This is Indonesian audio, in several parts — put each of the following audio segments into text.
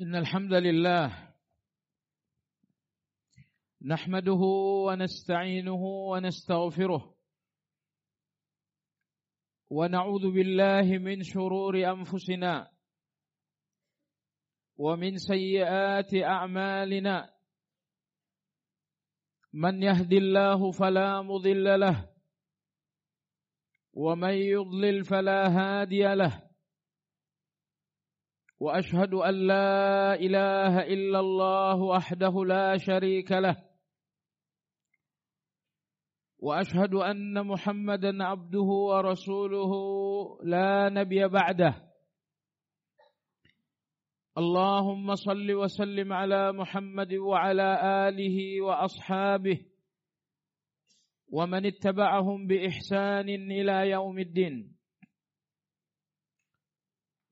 إن الحمد لله نحمده ونستعينه ونستغفره ونعوذ بالله من شرور أنفسنا ومن سيئات أعمالنا من يهد الله فلا مضل له ومن يضلل فلا هادي له وأشهد أن لا إله إلا الله وحده لا شريك له. وأشهد أن محمدا عبده ورسوله لا نبي بعده. اللهم صل وسلم على محمد وعلى آله وأصحابه ومن اتبعهم بإحسان إلى يوم الدين.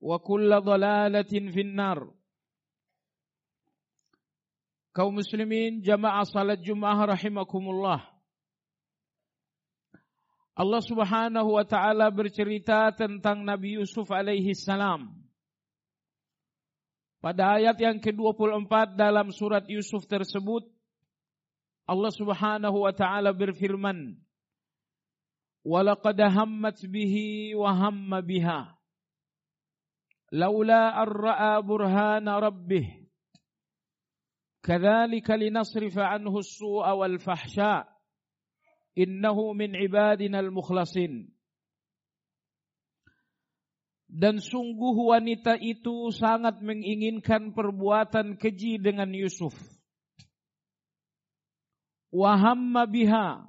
وكل ضلالة في النار kaum muslimin jamaah salat Jumat rahimakumullah Allah Subhanahu wa taala bercerita tentang Nabi Yusuf alaihi salam pada ayat yang ke-24 dalam surat Yusuf tersebut Allah Subhanahu wa taala berfirman Walaqad hammat bihi wa hamma biha لولا أن رأى برهان ربه كذلك لنصرف عنه السوء والفحشاء إنه من عبادنا المخلصين dan sungguh wanita itu sangat menginginkan perbuatan keji dengan Yusuf. Wahamma biha.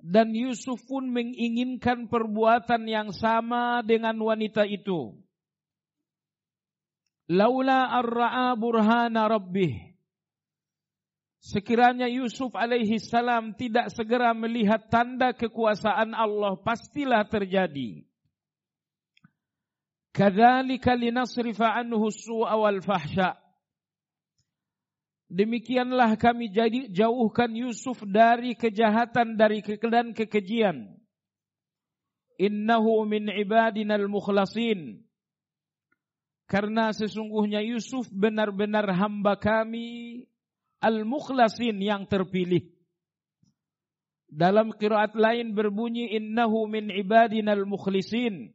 Dan Yusuf pun menginginkan perbuatan yang sama dengan wanita itu. Laula ar-ra'a burhana rabbih. Sekiranya Yusuf alaihi salam tidak segera melihat tanda kekuasaan Allah, pastilah terjadi. Kadzalika linasrifa anhu su'a wal fahsya. Demikianlah kami jadi jauhkan Yusuf dari kejahatan dari dan kekejian. Innahu min ibadinal mukhlasin karena sesungguhnya Yusuf benar-benar hamba kami al-mukhlasin yang terpilih. Dalam qiraat lain berbunyi innahu min ibadinal mukhlisin.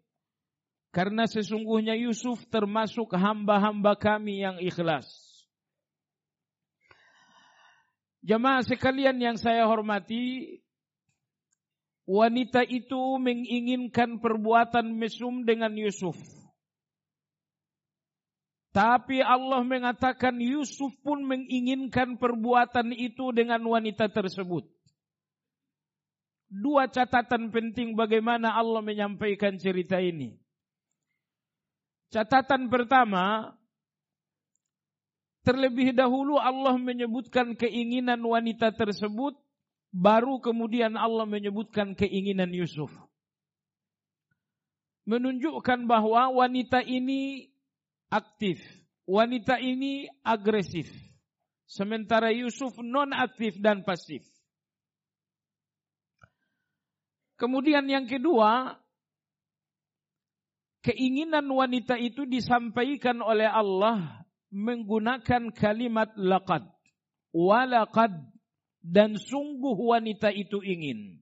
Karena sesungguhnya Yusuf termasuk hamba-hamba kami yang ikhlas. Jemaah sekalian yang saya hormati, wanita itu menginginkan perbuatan mesum dengan Yusuf. Tapi Allah mengatakan Yusuf pun menginginkan perbuatan itu dengan wanita tersebut. Dua catatan penting bagaimana Allah menyampaikan cerita ini. Catatan pertama, terlebih dahulu Allah menyebutkan keinginan wanita tersebut, baru kemudian Allah menyebutkan keinginan Yusuf. Menunjukkan bahwa wanita ini aktif. Wanita ini agresif. Sementara Yusuf non aktif dan pasif. Kemudian yang kedua, keinginan wanita itu disampaikan oleh Allah menggunakan kalimat laqad. Walaqad dan sungguh wanita itu ingin.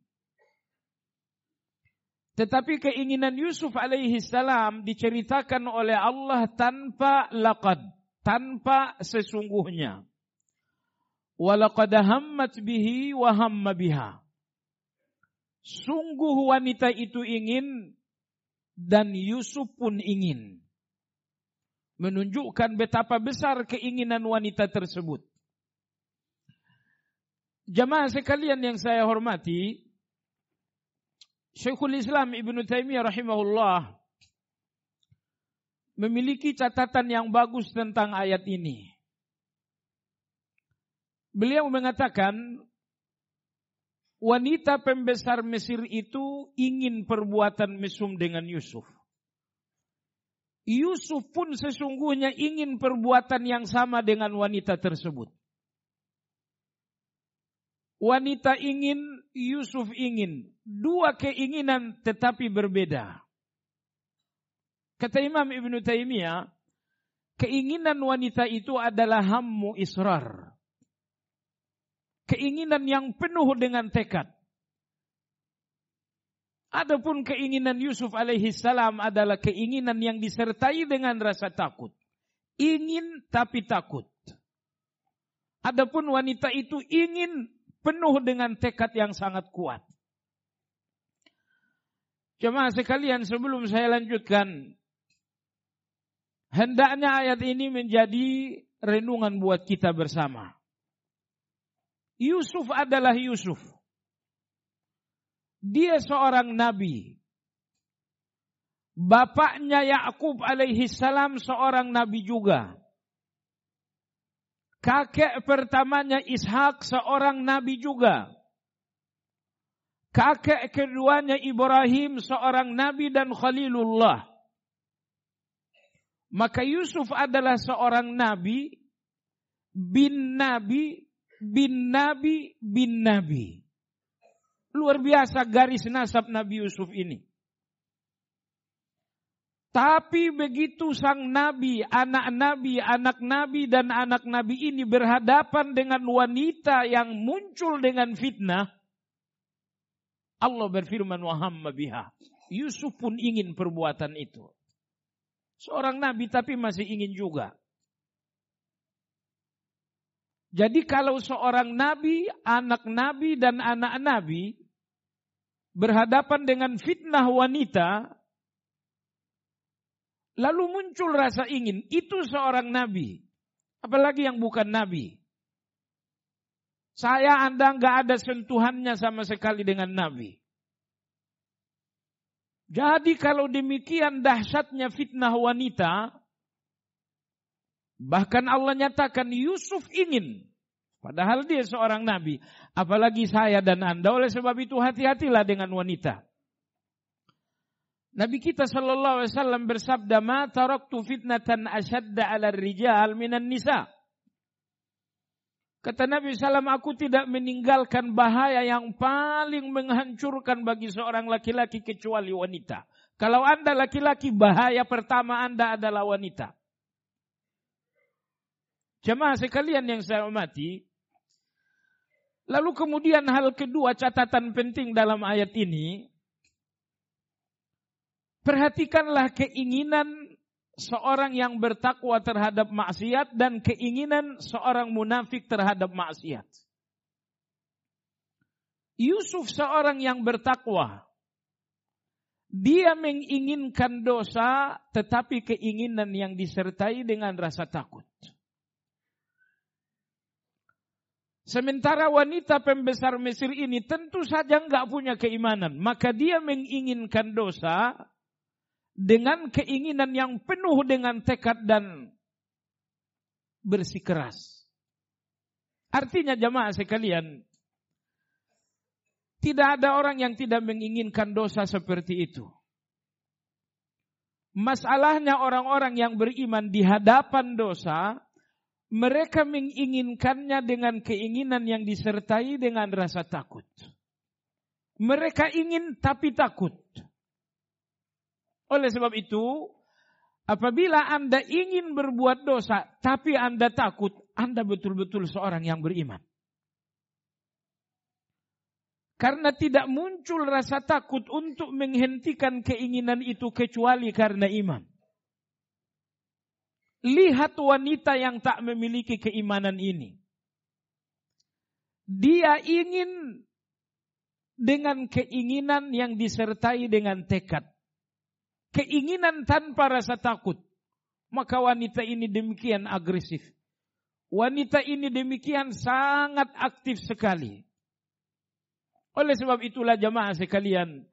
Tetapi keinginan Yusuf alaihi salam diceritakan oleh Allah tanpa laqad, tanpa sesungguhnya. Walaqad hammat bihi wa hamma biha. Sungguh wanita itu ingin dan Yusuf pun ingin. Menunjukkan betapa besar keinginan wanita tersebut. Jamaah sekalian yang saya hormati, Syekhul Islam Ibn Taimiyah rahimahullah memiliki catatan yang bagus tentang ayat ini. Beliau mengatakan wanita pembesar Mesir itu ingin perbuatan mesum dengan Yusuf. Yusuf pun sesungguhnya ingin perbuatan yang sama dengan wanita tersebut. Wanita ingin, Yusuf ingin. Dua keinginan tetapi berbeda. Kata Imam Ibn Taimiyah, keinginan wanita itu adalah hammu israr. Keinginan yang penuh dengan tekad. Adapun keinginan Yusuf alaihi salam adalah keinginan yang disertai dengan rasa takut. Ingin tapi takut. Adapun wanita itu ingin penuh dengan tekad yang sangat kuat. Jemaah sekalian sebelum saya lanjutkan. Hendaknya ayat ini menjadi renungan buat kita bersama. Yusuf adalah Yusuf. Dia seorang nabi. Bapaknya Yakub alaihi salam seorang nabi juga. Kakek pertamanya Ishak seorang nabi juga. Kakek keduanya Ibrahim seorang nabi dan Khalilullah. Maka Yusuf adalah seorang nabi, bin nabi, bin nabi, bin nabi. Luar biasa garis nasab Nabi Yusuf ini. Tapi begitu sang nabi, anak nabi, anak nabi dan anak nabi ini berhadapan dengan wanita yang muncul dengan fitnah, Allah berfirman wahamma biha. Yusuf pun ingin perbuatan itu. Seorang nabi tapi masih ingin juga. Jadi kalau seorang nabi, anak nabi dan anak nabi berhadapan dengan fitnah wanita, Lalu muncul rasa ingin, itu seorang nabi. Apalagi yang bukan nabi. Saya Anda nggak ada sentuhannya sama sekali dengan nabi. Jadi kalau demikian dahsyatnya fitnah wanita, bahkan Allah nyatakan Yusuf ingin. Padahal dia seorang nabi. Apalagi saya dan Anda. Oleh sebab itu hati-hatilah dengan wanita. Nabi kita sallallahu alaihi wasallam bersabda, "Ma taraktu fitnatan ashadda 'ala rijal minan nisa." Kata Nabi SAW, aku tidak meninggalkan bahaya yang paling menghancurkan bagi seorang laki-laki kecuali wanita. Kalau anda laki-laki, bahaya pertama anda adalah wanita. Jemaah sekalian yang saya hormati, lalu kemudian hal kedua catatan penting dalam ayat ini, Perhatikanlah keinginan seorang yang bertakwa terhadap maksiat dan keinginan seorang munafik terhadap maksiat. Yusuf seorang yang bertakwa. Dia menginginkan dosa tetapi keinginan yang disertai dengan rasa takut. Sementara wanita pembesar Mesir ini tentu saja nggak punya keimanan. Maka dia menginginkan dosa dengan keinginan yang penuh dengan tekad dan bersikeras. Artinya jamaah sekalian, tidak ada orang yang tidak menginginkan dosa seperti itu. Masalahnya orang-orang yang beriman di hadapan dosa Mereka menginginkannya dengan keinginan yang disertai dengan rasa takut. Mereka ingin tapi takut. Oleh sebab itu, apabila Anda ingin berbuat dosa tapi Anda takut, Anda betul-betul seorang yang beriman. Karena tidak muncul rasa takut untuk menghentikan keinginan itu kecuali karena iman. Lihat wanita yang tak memiliki keimanan ini. Dia ingin dengan keinginan yang disertai dengan tekad. Keinginan tanpa rasa takut. Maka wanita ini demikian agresif. Wanita ini demikian sangat aktif sekali. Oleh sebab itulah jamaah sekalian,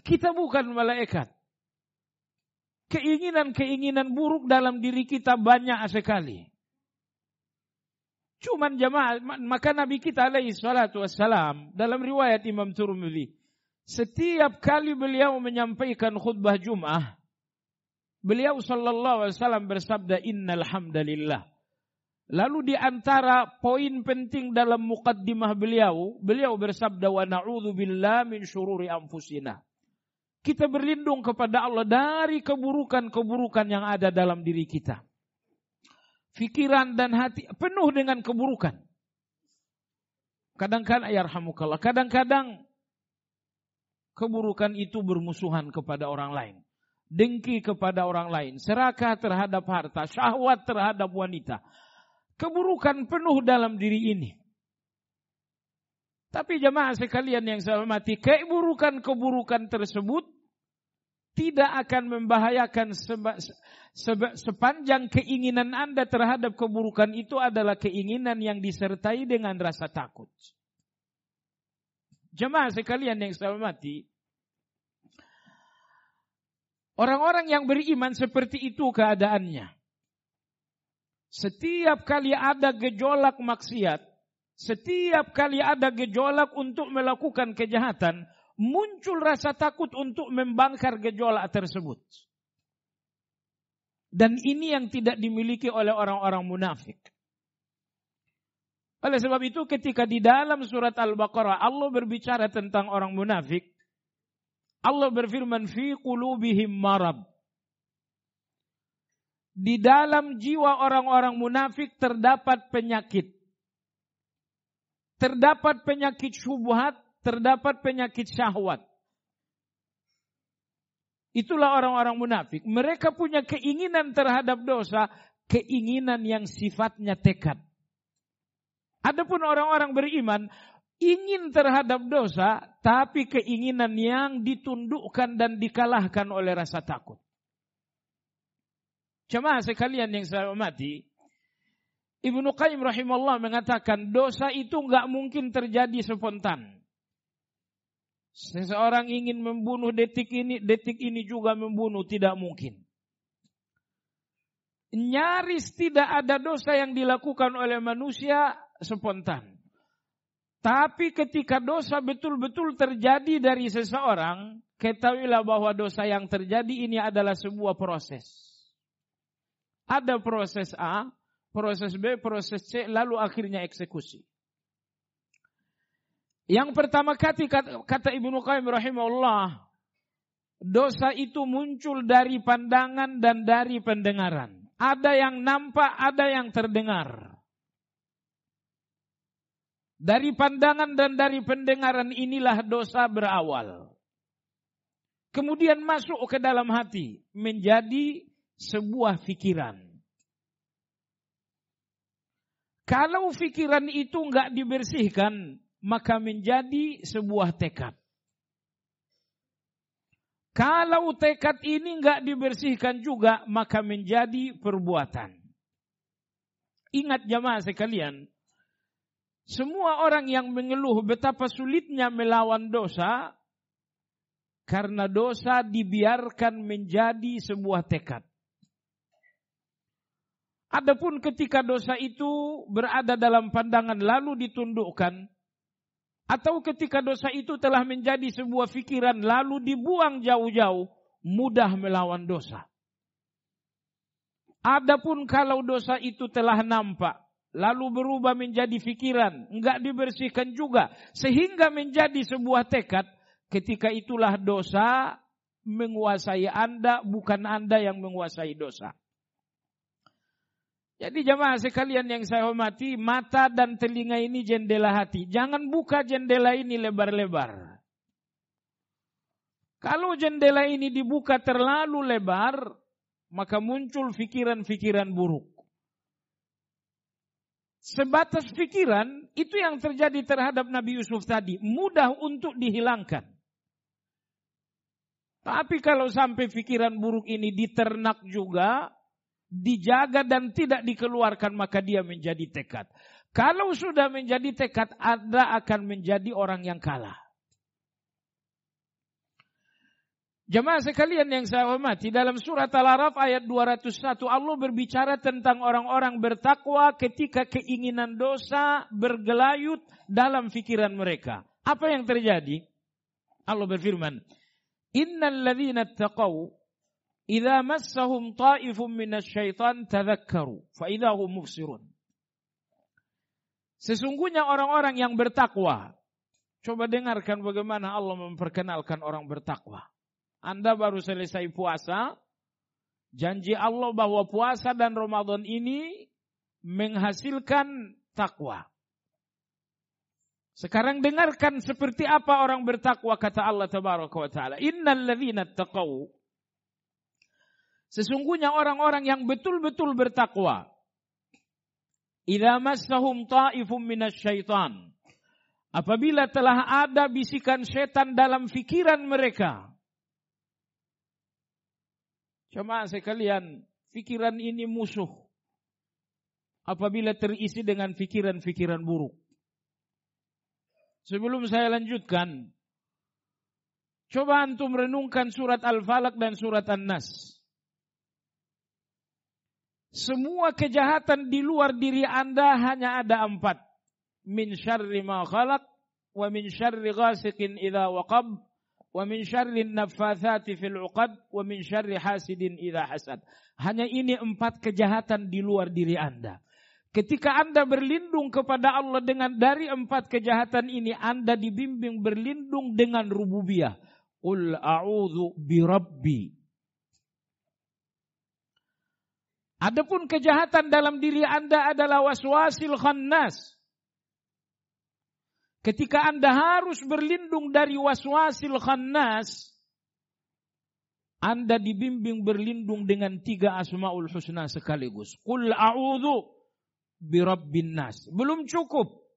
kita bukan malaikat. Keinginan-keinginan buruk dalam diri kita banyak sekali. Cuman jamaah, maka Nabi kita alaihi salatu wassalam, dalam riwayat Imam Turmudi, setiap kali beliau menyampaikan khutbah Jum'ah, beliau sallallahu alaihi wasallam bersabda, innal hamdalillah. Lalu di antara poin penting dalam mukaddimah beliau, beliau bersabda wa na'udzu billah min syururi anfusina. Kita berlindung kepada Allah dari keburukan-keburukan yang ada dalam diri kita. Fikiran dan hati penuh dengan keburukan. Kadang-kadang ayarhamukallah, kadang-kadang keburukan itu bermusuhan kepada orang lain. Dengki kepada orang lain, serakah terhadap harta, syahwat terhadap wanita, keburukan penuh dalam diri ini. Tapi jemaah sekalian yang saya hormati, keburukan-keburukan tersebut tidak akan membahayakan seba, seba, sepanjang keinginan Anda terhadap keburukan itu adalah keinginan yang disertai dengan rasa takut. Jemaah sekalian yang saya hormati, orang-orang yang beriman seperti itu keadaannya. Setiap kali ada gejolak maksiat, setiap kali ada gejolak untuk melakukan kejahatan, muncul rasa takut untuk membangkar gejolak tersebut. Dan ini yang tidak dimiliki oleh orang-orang munafik. Oleh sebab itu ketika di dalam surat Al-Baqarah Allah berbicara tentang orang munafik, Allah berfirman fi qulubihim marad di dalam jiwa orang-orang munafik terdapat penyakit. Terdapat penyakit syubhat, terdapat penyakit syahwat. Itulah orang-orang munafik. Mereka punya keinginan terhadap dosa, keinginan yang sifatnya tekad. Adapun orang-orang beriman ingin terhadap dosa, tapi keinginan yang ditundukkan dan dikalahkan oleh rasa takut. Jemaah sekalian yang saya hormati, Ibnu Qayyim rahimahullah mengatakan dosa itu nggak mungkin terjadi spontan. Seseorang ingin membunuh detik ini, detik ini juga membunuh tidak mungkin. Nyaris tidak ada dosa yang dilakukan oleh manusia spontan. Tapi ketika dosa betul-betul terjadi dari seseorang, ketahuilah bahwa dosa yang terjadi ini adalah sebuah proses. Ada proses A, proses B, proses C, lalu akhirnya eksekusi. Yang pertama kata, kata Ibnu Qayyim rahimahullah, dosa itu muncul dari pandangan dan dari pendengaran. Ada yang nampak, ada yang terdengar. Dari pandangan dan dari pendengaran inilah dosa berawal. Kemudian masuk ke dalam hati, menjadi sebuah pikiran. Kalau pikiran itu nggak dibersihkan, maka menjadi sebuah tekad. Kalau tekad ini nggak dibersihkan juga, maka menjadi perbuatan. Ingat jamaah sekalian, semua orang yang mengeluh betapa sulitnya melawan dosa, karena dosa dibiarkan menjadi sebuah tekad. Adapun ketika dosa itu berada dalam pandangan lalu ditundukkan, atau ketika dosa itu telah menjadi sebuah fikiran lalu dibuang jauh-jauh, mudah melawan dosa. Adapun kalau dosa itu telah nampak, lalu berubah menjadi pikiran, enggak dibersihkan juga, sehingga menjadi sebuah tekad, ketika itulah dosa menguasai Anda, bukan Anda yang menguasai dosa. Jadi jamaah sekalian yang saya hormati, mata dan telinga ini jendela hati. Jangan buka jendela ini lebar-lebar. Kalau jendela ini dibuka terlalu lebar, maka muncul pikiran-pikiran buruk. Sebatas pikiran, itu yang terjadi terhadap Nabi Yusuf tadi. Mudah untuk dihilangkan. Tapi kalau sampai pikiran buruk ini diternak juga, dijaga dan tidak dikeluarkan maka dia menjadi tekad. Kalau sudah menjadi tekad, Anda akan menjadi orang yang kalah. Jemaah sekalian yang saya hormati, dalam surat Al-Araf ayat 201 Allah berbicara tentang orang-orang bertakwa ketika keinginan dosa bergelayut dalam fikiran mereka. Apa yang terjadi? Allah berfirman, "Innal ladzina taqaw Idza massahum ta'ifun minasyaitan tadhakkaru fa idahum mubsirun. Sesungguhnya orang-orang yang bertakwa. Coba dengarkan bagaimana Allah memperkenalkan orang bertakwa. Anda baru selesai puasa, janji Allah bahwa puasa dan Ramadan ini menghasilkan takwa. Sekarang dengarkan seperti apa orang bertakwa kata Allah tabaraka wa taala. Innal ladzina taqaw Sesungguhnya orang-orang yang betul-betul bertakwa. Idza massahum ta'ifum minasyaitan. Apabila telah ada bisikan setan dalam fikiran mereka. Cuma sekalian, fikiran ini musuh. Apabila terisi dengan fikiran-fikiran buruk. Sebelum saya lanjutkan, coba antum renungkan surat Al-Falaq dan surat An-Nas. Semua kejahatan di luar diri Anda hanya ada empat. Min syarri ma khalaq, wa min syarri ghasiqin idha waqab, wa min syarri nafathati fil uqad, wa min syarri hasidin hasad. Hanya ini empat kejahatan di luar diri Anda. Ketika Anda berlindung kepada Allah dengan dari empat kejahatan ini, Anda dibimbing berlindung dengan rububiyah. Qul a'udhu bi rabbi Adapun kejahatan dalam diri Anda adalah waswasil khannas. Ketika Anda harus berlindung dari waswasil khannas, Anda dibimbing berlindung dengan tiga asmaul husna sekaligus. Qul a'udhu birabbin nas. Belum cukup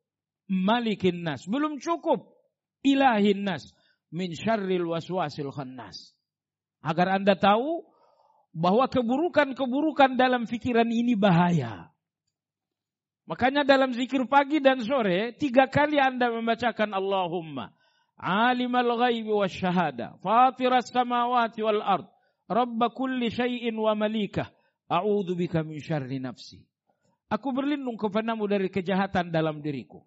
malikin nas. Belum cukup ilahin nas. Min syarril waswasil khannas. Agar Anda tahu bahwa keburukan-keburukan dalam pikiran ini bahaya. Makanya dalam zikir pagi dan sore, tiga kali Anda membacakan Allahumma. Alimal ghaibi wa syahada. Fatiras samawati wal ard. Rabba kulli syai'in wa malikah. A'udhu bika min syarri nafsi. Aku berlindung kepadamu dari kejahatan dalam diriku.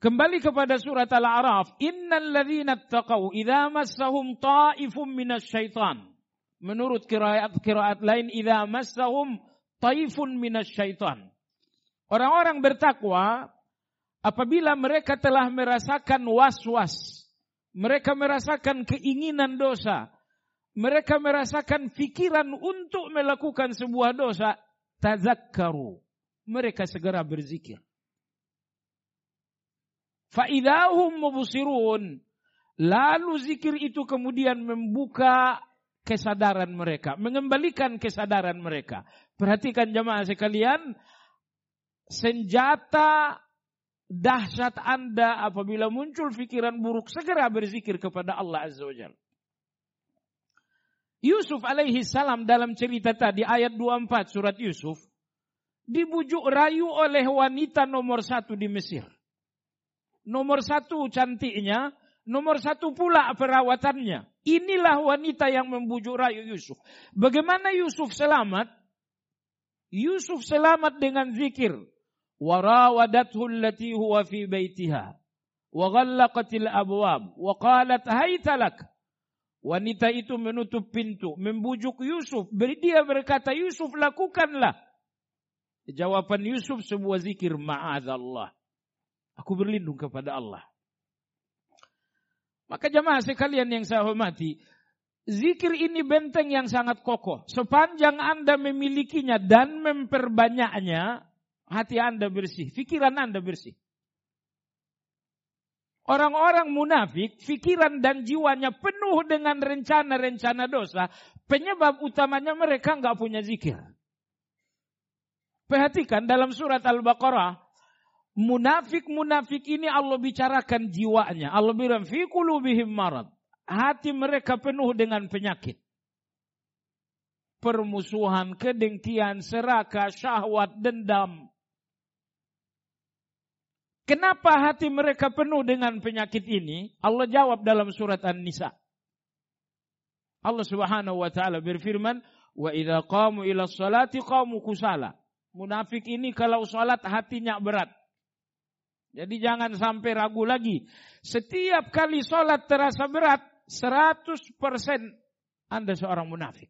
Kembali kepada surat Al-A'raf, innal ladzina taqaw idza massahum ta'ifum minasyaitan. Menurut kiraat-kiraat lain idza massahum taifun minasyaitan. Orang-orang bertakwa apabila mereka telah merasakan was-was, mereka merasakan keinginan dosa, mereka merasakan pikiran untuk melakukan sebuah dosa, tazakkaru. Mereka segera berzikir. Faidahum mubusirun. Lalu zikir itu kemudian membuka kesadaran mereka, mengembalikan kesadaran mereka. Perhatikan jemaah sekalian, senjata dahsyat Anda apabila muncul pikiran buruk, segera berzikir kepada Allah Azza wa. Yusuf alaihi salam dalam cerita tadi ayat 24 surat Yusuf dibujuk rayu oleh wanita nomor satu di Mesir. Nomor satu cantiknya, nomor satu pula perawatannya. Inilah wanita yang membujuk rayu Yusuf. Bagaimana Yusuf selamat? Yusuf selamat dengan zikir. Warawadathu allati huwa fi baitiha. Wa ghallaqatil abwab. Wa qalat haytalak. Wanita itu menutup pintu, membujuk Yusuf. Dia berkata, Yusuf lakukanlah. Jawaban Yusuf sebuah zikir, ma'adallah. Aku berlindung kepada Allah. Maka jamaah sekalian yang saya hormati, zikir ini benteng yang sangat kokoh. Sepanjang Anda memilikinya dan memperbanyaknya, hati Anda bersih, pikiran Anda bersih. Orang-orang munafik, pikiran dan jiwanya penuh dengan rencana-rencana dosa. Penyebab utamanya mereka nggak punya zikir. Perhatikan dalam surat Al-Baqarah, munafik-munafik ini Allah bicarakan jiwanya. Allah bilang, fi kulubihim marad. Hati mereka penuh dengan penyakit. Permusuhan, kedengkian, serakah, syahwat, dendam. Kenapa hati mereka penuh dengan penyakit ini? Allah jawab dalam surat An-Nisa. Allah Subhanahu wa taala berfirman, "Wa idza qamu ila sholati qamu kusala." Munafik ini kalau salat hatinya berat. Jadi jangan sampai ragu lagi. Setiap kali salat terasa berat, 100% Anda seorang munafik.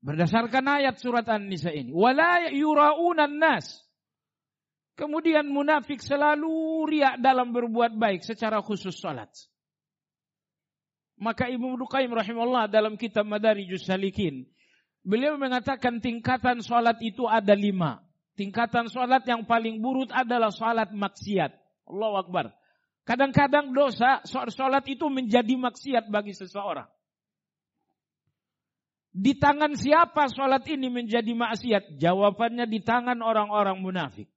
Berdasarkan ayat surat An-Nisa ini, "Wala yura'unan nas." Kemudian munafik selalu riak dalam berbuat baik secara khusus salat. Maka Ibnu Duqaim rahimahullah dalam kitab Madarijus Salikin. Beliau mengatakan tingkatan salat itu ada lima. Tingkatan salat yang paling buruk adalah salat maksiat. Allah Akbar. Kadang-kadang dosa, salat itu menjadi maksiat bagi seseorang. Di tangan siapa salat ini menjadi maksiat? Jawabannya di tangan orang-orang munafik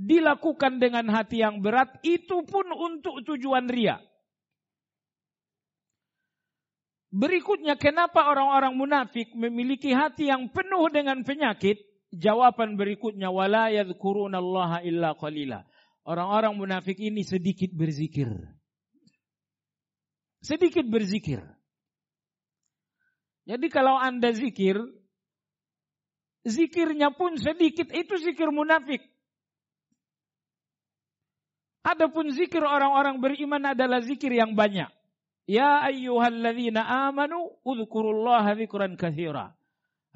dilakukan dengan hati yang berat, itu pun untuk tujuan ria. Berikutnya, kenapa orang-orang munafik memiliki hati yang penuh dengan penyakit? Jawaban berikutnya, wala yadhkurunallaha illa qalila. Orang-orang munafik ini sedikit berzikir. Sedikit berzikir. Jadi kalau Anda zikir, zikirnya pun sedikit, itu zikir munafik. Adapun zikir orang-orang beriman adalah zikir yang banyak. Ya ayyuhalladzina amanu udhkurullaha dzikran katsira.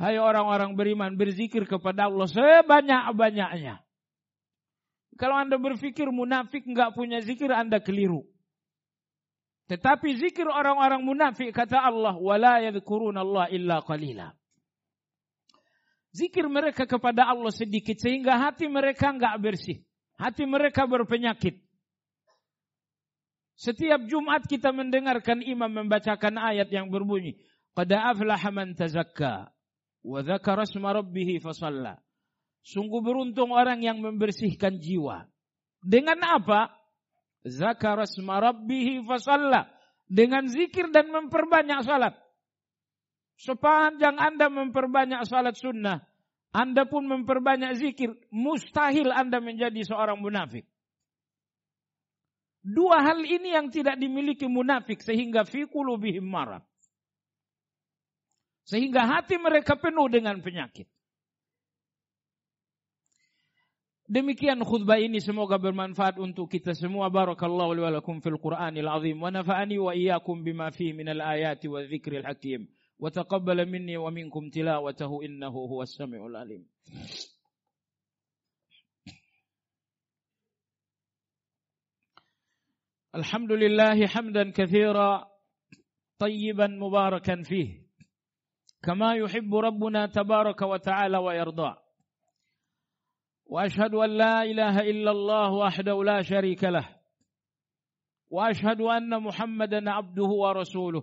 Hai orang-orang beriman berzikir kepada Allah sebanyak-banyaknya. Kalau Anda berpikir munafik enggak punya zikir Anda keliru. Tetapi zikir orang-orang munafik kata Allah wala Allah illa qalila. Zikir mereka kepada Allah sedikit sehingga hati mereka enggak bersih. Hati mereka berpenyakit. Setiap Jumat kita mendengarkan imam membacakan ayat yang berbunyi, "Qad aflaha man tazakka wa dzakara rabbih fasalla." Sungguh beruntung orang yang membersihkan jiwa. Dengan apa? Zakara asma rabbih fasalla. Dengan zikir dan memperbanyak salat. Sepanjang Anda memperbanyak salat sunnah, anda pun memperbanyak zikir, mustahil Anda menjadi seorang munafik. Dua hal ini yang tidak dimiliki munafik sehingga fi qulubihim marad. Sehingga hati mereka penuh dengan penyakit. Demikian khutbah ini semoga bermanfaat untuk kita semua. Barakallahu li wa lakum fil Qur'anil azim wa nafa'ani wa iyyakum bima fihi minal ayati wa dzikril hakim. وتقبل مني ومنكم تلاوته إنه هو السميع العليم الحمد لله حمدا كثيرا طيبا مباركا فيه كما يحب ربنا تبارك وتعالى ويرضى وأشهد أن لا إله إلا الله وحده لا شريك له. وأشهد أن محمدا عبده ورسوله.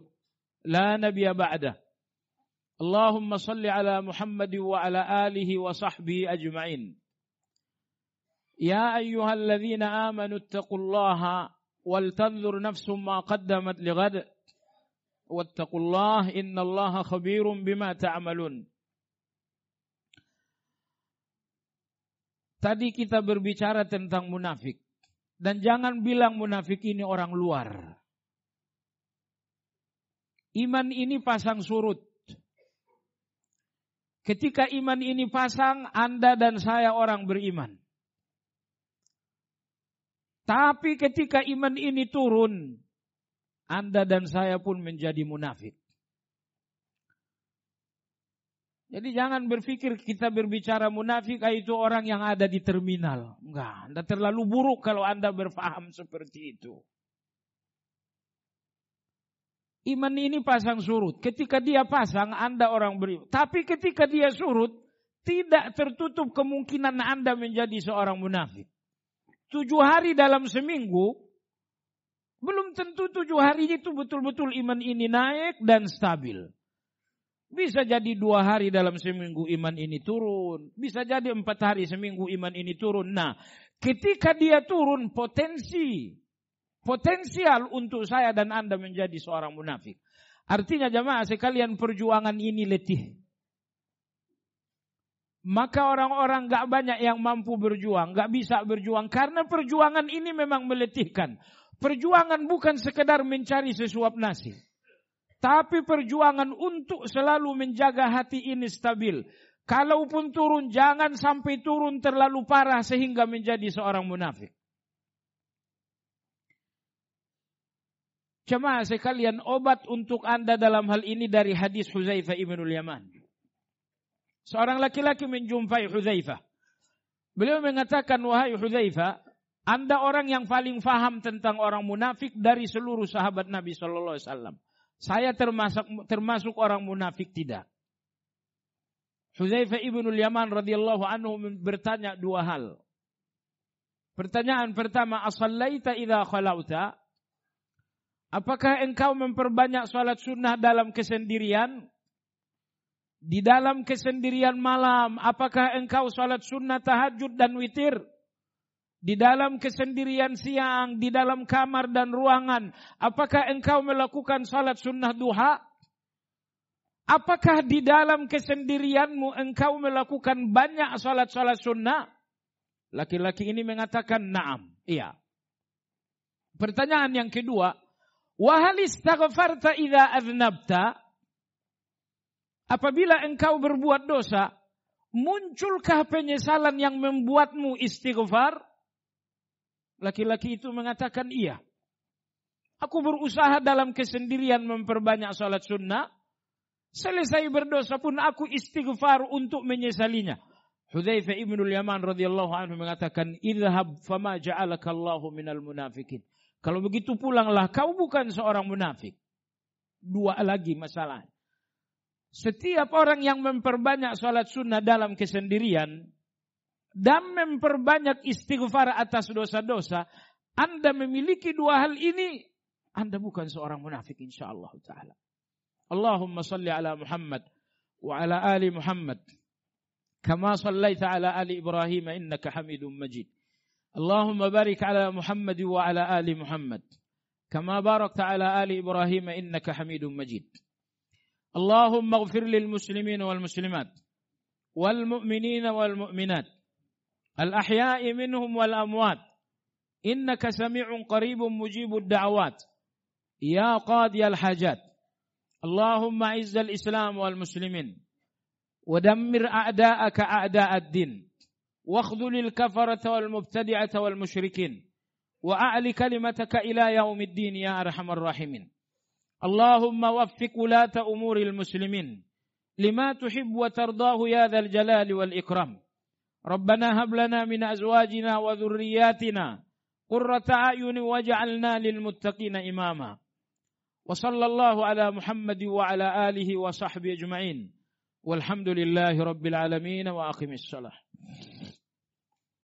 لا نبي بعده. اللهم صل على محمد وعلى آله وصحبه أجمعين. يا أيها الذين آمنوا اتقوا الله ولتنظر نفس ما قدمت لغد. واتقوا الله إن الله خبير بما تعملون. Tadi kita berbicara tentang munafik. Dan jangan bilang munafik ini orang luar. Iman ini pasang surut. Ketika iman ini pasang, Anda dan saya orang beriman. Tapi ketika iman ini turun, Anda dan saya pun menjadi munafik. Jadi jangan berpikir kita berbicara munafik ah, itu orang yang ada di terminal. Enggak, Anda terlalu buruk kalau Anda berfaham seperti itu. Iman ini pasang surut. Ketika dia pasang, Anda orang beriman. Tapi ketika dia surut, tidak tertutup kemungkinan Anda menjadi seorang munafik. Tujuh hari dalam seminggu, belum tentu tujuh hari itu betul-betul iman ini naik dan stabil. Bisa jadi dua hari dalam seminggu iman ini turun. Bisa jadi empat hari seminggu iman ini turun. Nah, ketika dia turun potensi. Potensial untuk saya dan Anda menjadi seorang munafik. Artinya jamaah sekalian perjuangan ini letih. Maka orang-orang gak banyak yang mampu berjuang, gak bisa berjuang. Karena perjuangan ini memang meletihkan. Perjuangan bukan sekedar mencari sesuap nasi. Tapi perjuangan untuk selalu menjaga hati ini stabil. Kalaupun turun, jangan sampai turun terlalu parah sehingga menjadi seorang munafik. Cuma sekalian obat untuk anda dalam hal ini dari hadis Huzaifah ibnul Yaman. Seorang laki-laki menjumpai Huzaifah. Beliau mengatakan, wahai Huzaifah, anda orang yang paling faham tentang orang munafik dari seluruh sahabat Nabi Shallallahu Alaihi Wasallam. Saya termasuk termasuk orang munafik tidak. Hudzaifah ibnul Yaman radhiyallahu anhu bertanya dua hal. Pertanyaan pertama, asallaita idza khalauta? Apakah engkau memperbanyak salat sunnah dalam kesendirian? Di dalam kesendirian malam, apakah engkau salat sunnah tahajud dan witir? Di dalam kesendirian siang, di dalam kamar dan ruangan, apakah engkau melakukan salat sunnah duha? Apakah di dalam kesendirianmu engkau melakukan banyak salat-salat sunnah? Laki-laki ini mengatakan naam, iya. Pertanyaan yang kedua, wahal istaghfarta idza aznabta? Apabila engkau berbuat dosa, munculkah penyesalan yang membuatmu istighfar? Laki-laki itu mengatakan iya. Aku berusaha dalam kesendirian memperbanyak salat sunnah. Selesai berdosa pun aku istighfar untuk menyesalinya. Hudzaifah ibnul Yaman radhiyallahu anhu mengatakan, "Idhhab fama ja'alaka Allahu minal munafikin." Kalau begitu pulanglah, kau bukan seorang munafik. Dua lagi masalah. Setiap orang yang memperbanyak salat sunnah dalam kesendirian, dan memperbanyak istighfar atas dosa-dosa, Anda memiliki dua hal ini, Anda bukan seorang munafik insyaallah taala. Allahumma salli ala Muhammad wa ala ali Muhammad kama sallaita ala ali Ibrahim innaka Hamidum Majid. Allahumma barik ala Muhammad wa ala ali Muhammad kama barakta ala ali Ibrahim innaka Hamidum Majid. Allahumma ighfir lil muslimin wal muslimat wal mu'minina wal mu'minat الأحياء منهم والأموات. إنك سميع قريب مجيب الدعوات. يا قاضي الحاجات. اللهم أعز الإسلام والمسلمين. ودمر أعداءك أعداء الدين. واخذل الكفرة والمبتدعة والمشركين. وأعل كلمتك إلى يوم الدين يا أرحم الراحمين. اللهم وفق ولاة أمور المسلمين. لما تحب وترضاه يا ذا الجلال والإكرام. ربنا هب لنا من أزواجنا وذرياتنا قرة أعين واجعلنا للمتقين إماما. وصلى الله على محمد وعلى آله وصحبه أجمعين. والحمد لله رب العالمين وأقم الصلاة.